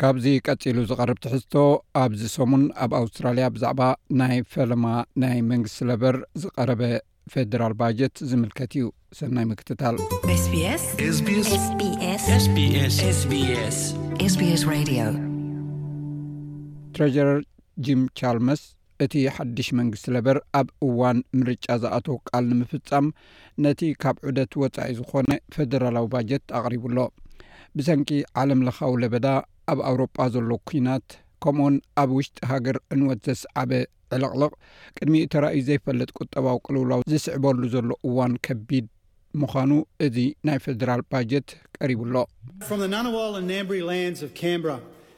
ካብዚ ቀጺሉ ዝቐርብ ትሕዝቶ ኣብዚ ሰሙን ኣብ ኣውስትራልያ ብዛዕባ ናይ ፈለማ ናይ መንግስቲ ለበር ዝቐረበ ፌደራል ባጀት ዝምልከት እዩ ሰናይ ምክትታል ትረጀረር ጂም ቻርልመስ እቲ ሓድሽ መንግስቲ ለበር ኣብ እዋን ምርጫ ዝኣተዎ ቃል ንምፍፃም ነቲ ካብ ዑደት ወፃኢ ዝኾነ ፌደራላዊ ባጀት ኣቕሪቡ ኣሎ። ብሰንኪ ዓለም ለኻዊ ለበዳ፣ ኣብ ኣውሮጳ ዘሎ ኲናት ከምኡውን ኣብ ውሽጢ ሃገር ዕንወት ዘስዓበ ዕልቕልቕ ቅድሚኡ ተራእዩ ዘይፈልጥ ቁጠባዊ ቅልውላው ዝስዕበሉ ዘሎ እዋን ከቢድ ምዃኑ እዚ ናይ ፌደራል ባጀት ቀሪቡ ኣሎ። From the Ngunnawal and Ngambri lands of Canberra,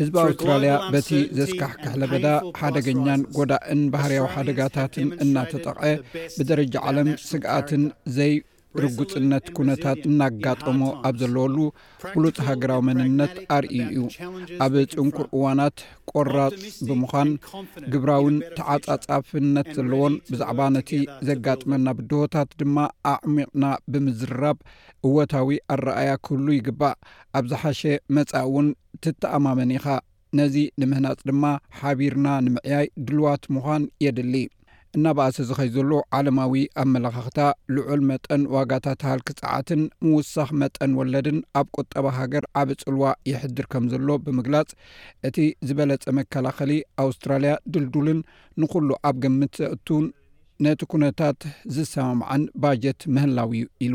ህዝቢ ኣውስትራልያ በቲ ዘስካሕክሕ ለበዳ ሓደገኛን ጎዳእን ባህርያዊ ሓደጋታትን እናተጠቐ ብደረጃ ዓለም ስግኣትን ዘይ ርጉፅነት ኩነታት እናጋጠሞ ኣብ ዘለወሉ ብሉፅ ሃገራዊ መንነት ኣርእዩ እዩ ኣብ ፅንኩር እዋናት ቆራፅ ብምዃን ግብራውን ተዓፃፃፍነት ዘለዎን ብዛዕባ ነቲ ዘጋጥመና ብድሆታት ድማ ኣዕሚቕና ብምዝርራብ እወታዊ ኣረኣያ ክህሉ ይግባእ ኣብ ዝሓሸ መጻኢ እውን ትተኣማመን ኢኻ። ነዚ ንምህናጽ ድማ ሓቢርና ንምዕያይ ድሉዋት ምዃን የድሊ። እናበኣሰ ዝኸይድ ዘሎ ዓለማዊ ኣመለኻኽታ፣ ልዑል መጠን ዋጋታት ሃልኪ ጸዓትን ምውሳኽ መጠን ወለድን ኣብ ቁጠባ ሃገር ዓቢ ጽልዋ የሕድር ከም ዘሎ ብምግላጽ፣ እቲ ዝበለጸ መከላኸሊ ኣውስትራልያ ድልዱልን ንኹሉ ኣብ ግምት ዘእቱን ነቲ ኩነታት ዝሰማምዓን ባጀት ምህላው እዩ ኢሉ።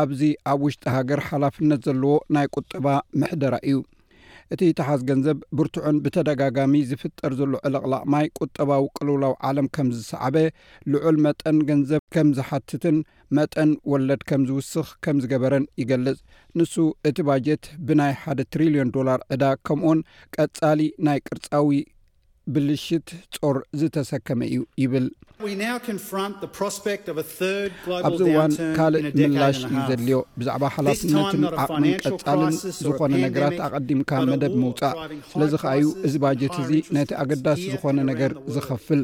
ኣብዚ ኣብ ውሽጢ ሃገር ሓላፍነት ዘለዎ ናይ ቁጠባ ምሕደራ እዩ። እቲ ተሓዝ ገንዘብ ብርቱዕን ብተደጋጋሚ ዝፍጠር ዘሎ ዕልቕላቕ ማይ ቁጠባዊ ቅልውላው ዓለም ከም ዝሰዓበ፣ ልዑል መጠን ገንዘብ ከም ዝሓትትን መጠን ወለድ ከም ዝውስኽ ከም ዝገበረን ይገልጽ። ንሱ እቲ ባጀት ብናይ ሓደ ትሪልዮን ዶላር ዕዳ ከምኡውን ቀጻሊ ናይ ቅርጻዊ። ብልሽት ጾር ዝተሰከመ እዩ ይብል። ኣብዚ እዋን ካልእ ምላሽ እዩ ዘድልዮ። ብዛዕባ ሓላፍነትን ዓቕምን ቀጻልን ዝኾነ ነገራት ኣቐዲምካ መደብ ምውጻእ። ስለዚ ከኣ እዩ እዚ ባጀት እዚ ነቲ ኣገዳሲ ዝኾነ ነገር ዝኸፍል፣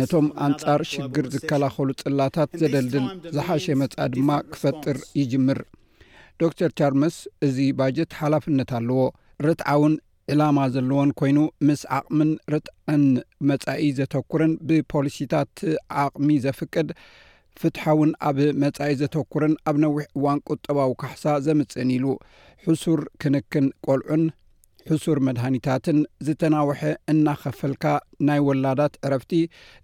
ነቶም ኣንጻር ሽግር ዝከላኸሉ ጽላታት ዘደልድል፣ ዝሓሸ መጻኢ ድማ ክፈጥር ይጅምር። ዶክተር ቻርመስ እዚ ባጀት ሓላፍነት ኣለዎ፣ ርትዓውን ዕላማ ዘለዎን ኮይኑ ምስ ዓቕምን ርትዕን መጻኢ ዘተኩርን ብፖሊሲታት ዓቕሚ ዘፍቅድ፣ ፍትሓውን ኣብ መጻኢ ዘተኩርን ኣብ ነዊሕ እዋን ቁጠባዊ ካሕሳ ዘምጽእን ኢሉ። ሕሱር ክንክን ቆልዑን ሕሱር መድሃኒታትን፣ ዝተናውሐ እናኸፈልካ ናይ ወላዳት ዕረፍቲ፣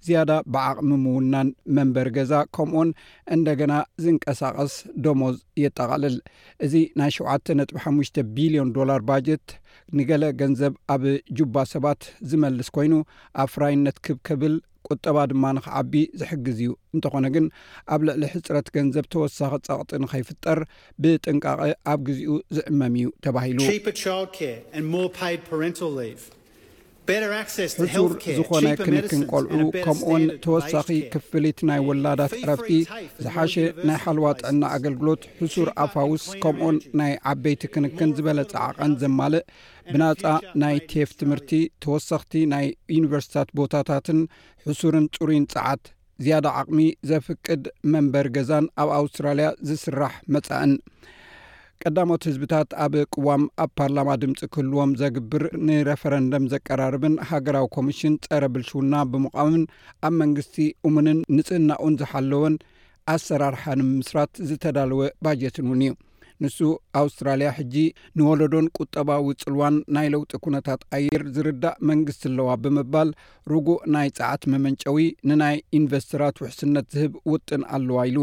ዝያዳ ብዓቕሚ ምውናን መንበሪ ገዛ ከምኡውን እንደገና ዝንቀሳቐስ ደሞዝ የጠቓልል። እዚ ናይ ሸውዓተ ነጥቢ ሓሙሽተ ቢልዮን ዶላር ባጀት ንገለ ገንዘብ ኣብ ጁባ ሰባት ዝመልስ ኮይኑ ኣፍራይነት ክብ ከብል ቁጠባ ድማ ንክዓቢ ዝሕግዝ እዩ። እንተኾነ ግን ኣብ ልዕሊ ሕጽረት ገንዘብ ተወሳኺ ጸቕጢ ንከይፍጠር ብጥንቃቐ ኣብ ግዚኡ ዝዕመም እዩ ተባሂሉ። ሕጹር ዝኾነ ክንክን ቆልዑ ከምኡውን ተወሳኺ ክፍሊት ናይ ወላዳት ዕረፍቲ ዝሓሸ ናይ ሓልዋ ጥዕና ኣገልግሎት ሕሱር ኣፋውስ ከምኡን ናይ ዓበይቲ ክንክን ዝበለጸ ዓቐን ዘማልእ ብናጻ ናይ ቴፍ ትምህርቲ ተወሰኽቲ ናይ ዩኒቨርስታት ቦታታትን ሕሱርን ጽሩይን ጸዓት ዝያዳ ዓቕሚ ዘፍቅድ መንበሪ ገዛን ኣብ ኣውስትራልያ ዝስራሕ መጻእን ቀዳሞት ህዝብታት ኣብ ቅዋም ኣብ ፓርላማ ድምፂ ክህልዎም ዘግብር ንረፈረንደም ዘቀራርብን ሃገራዊ ኮሚሽን ፀረ ብልሽውና ብምቛምን ኣብ መንግስቲ እሙንን ንፅህናኡን ዝሓለወን ኣሰራርሓ ንምምስራት ዝተዳለወ ባጀትን እውን እዩ ንሱ ኣውስትራልያ ሕጂ ንወለዶን ቁጠባዊ ጽልዋን ናይ ለውጢ ኩነታት ኣየር ዝርዳእ መንግስቲ ኣለዋ ብምባል ርጉእ ናይ ጸዓት መመንጨዊ ንናይ ኢንቨስትራት ውሕስነት ዝህብ ውጥን ኣለዋ ኢሉ።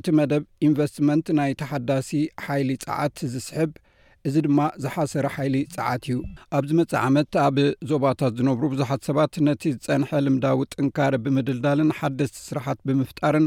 እቲ መደብ ኢንቨስትመንት ናይ ተሓዳሲ ሓይሊ ጸዓት ዝስሕብ እዚ ድማ ዝሓሰረ ሓይሊ ጸዓት እዩ። ኣብ ዝመጽእ ዓመት ኣብ ዞባታት ዝነብሩ ብዙሓት ሰባት ነቲ ዝጸንሐ ልምዳዊ ጥንካረ ብምድልዳልን ሓደስቲ ስራሓት ብምፍጣርን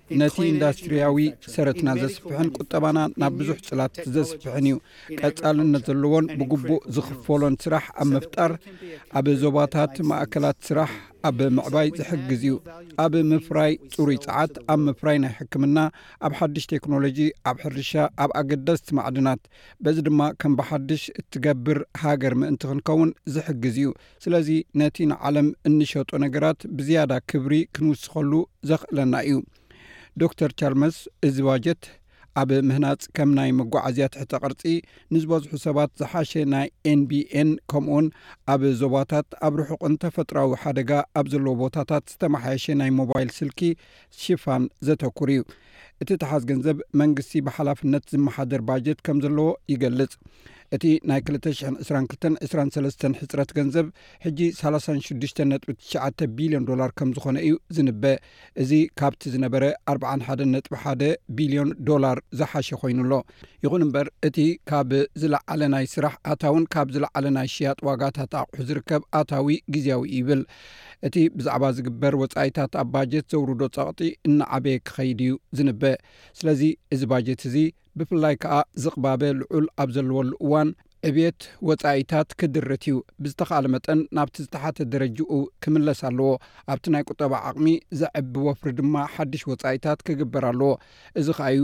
ነቲ ኢንዳስትሪያዊ ሰረትና ዘስፍሕን ቁጠባና ናብ ብዙሕ ጽላት ዘስፍሕን እዩ ቀጻልነት ዘለዎን ብግቡእ ዝኽፈሎን ስራሕ ኣብ ምፍጣር ኣብ ዞባታት ማእከላት ስራሕ ኣብ ምዕባይ ዝሕግዝ እዩ ኣብ ምፍራይ ፅሩይ ፀዓት ኣብ ምፍራይ ናይ ሕክምና ኣብ ሓድሽ ቴክኖሎጂ ኣብ ሕርሻ ኣብ ኣገደስቲ ማዕድናት በዚ ድማ ከም ብሓድሽ እትገብር ሃገር ምእንቲ ክንከውን ዝሕግዝ እዩ ስለዚ ነቲ ንዓለም እንሸጦ ነገራት ብዝያዳ ክብሪ ክንውስኸሉ ዘኽእለና እዩ። ዶክተር ቸርመስ እዚ ባጀት ኣብ ምህናጽ ከም ናይ መጓዓዝያ ትሕተ ቅርጺ፣ ንዝበዝሑ ሰባት ዝሓሸ ናይ NBN ከምኡውን ኣብ ዞባታት ኣብ ርሑቕን ተፈጥሮኣዊ ሓደጋ ኣብ ዘለዎ ቦታታት ዝተመሓየሸ ናይ ሞባይል ስልኪ ሽፋን ዘተኩር እዩ። እቲ ተሓዝ ገንዘብ መንግስቲ ብሓላፍነት ዝመሓደር ባጀት ከም ዘለዎ ይገልጽ። እቲ ናይ ክልተ ሽሕን ዕስራን ክልተን ዕስራን ሰለስተን ሕጽረት ገንዘብ ሕጂ ሰላሳን ሽዱሽተን ነጥቢ ትሽዓተ ቢልዮን ዶላር ከም ዝኾነ እዩ ዝንበ። እዚ ካብቲ ዝነበረ ኣርብዓን ሓደን ነጥቢ ሓደ ቢልዮን ዶላር ዝሓሸ ኮይኑ ኣሎ። ይኹን እምበር እቲ ካብ ዝለዓለ ናይ ስራሕ ኣታውን ካብ ዝለዓለ ናይ ሽያጥ ዋጋታት ኣቑሑ ዝርከብ ኣታዊ ግዝያዊ እዩ ይብል እቲ ብዛዕባ ዝግበር ወፃኢታት ኣብ ባጀት ዘውርዶ ፀቕጢ እናዓበየ ክኸይድ እዩ ዝንበ። ስለዚ እዚ ባጀት እዚ ብፍላይ ከዓ ዝቕባበ ልዑል ኣብ ዘለወሉ እዋን ዕብየት ወፃኢታት ክድርት እዩ። ብዝተኽኣለ መጠን ናብቲ ዝተሓተ ደረጅኡ ክምለስ ኣለዎ። ኣብቲ ናይ ቁጠባ ዓቕሚ ዘዕቢ ወፍሪ ድማ ሓድሽ ወፃኢታት ክግበር ኣለዎ። እዚ ከዓ እዩ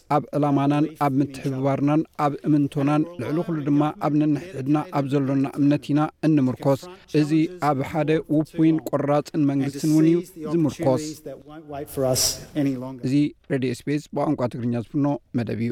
ኣብ ዕላማናን ኣብ ምትሕብባርናን ኣብ እምንቶናን ልዕሊ ኩሉ ድማ ኣብ ነንሕድሕድና ኣብ ዘሎና እምነት ኢና እንምርኮስ። እዚ ኣብ ሓደ ውፉይን ቆራጽን መንግስትን እውን እዩ ዝምርኮስ። እዚ ሬድዮ ኤስቢኤስ ብቋንቋ ትግርኛ ዝፍኖ መደብ እዩ።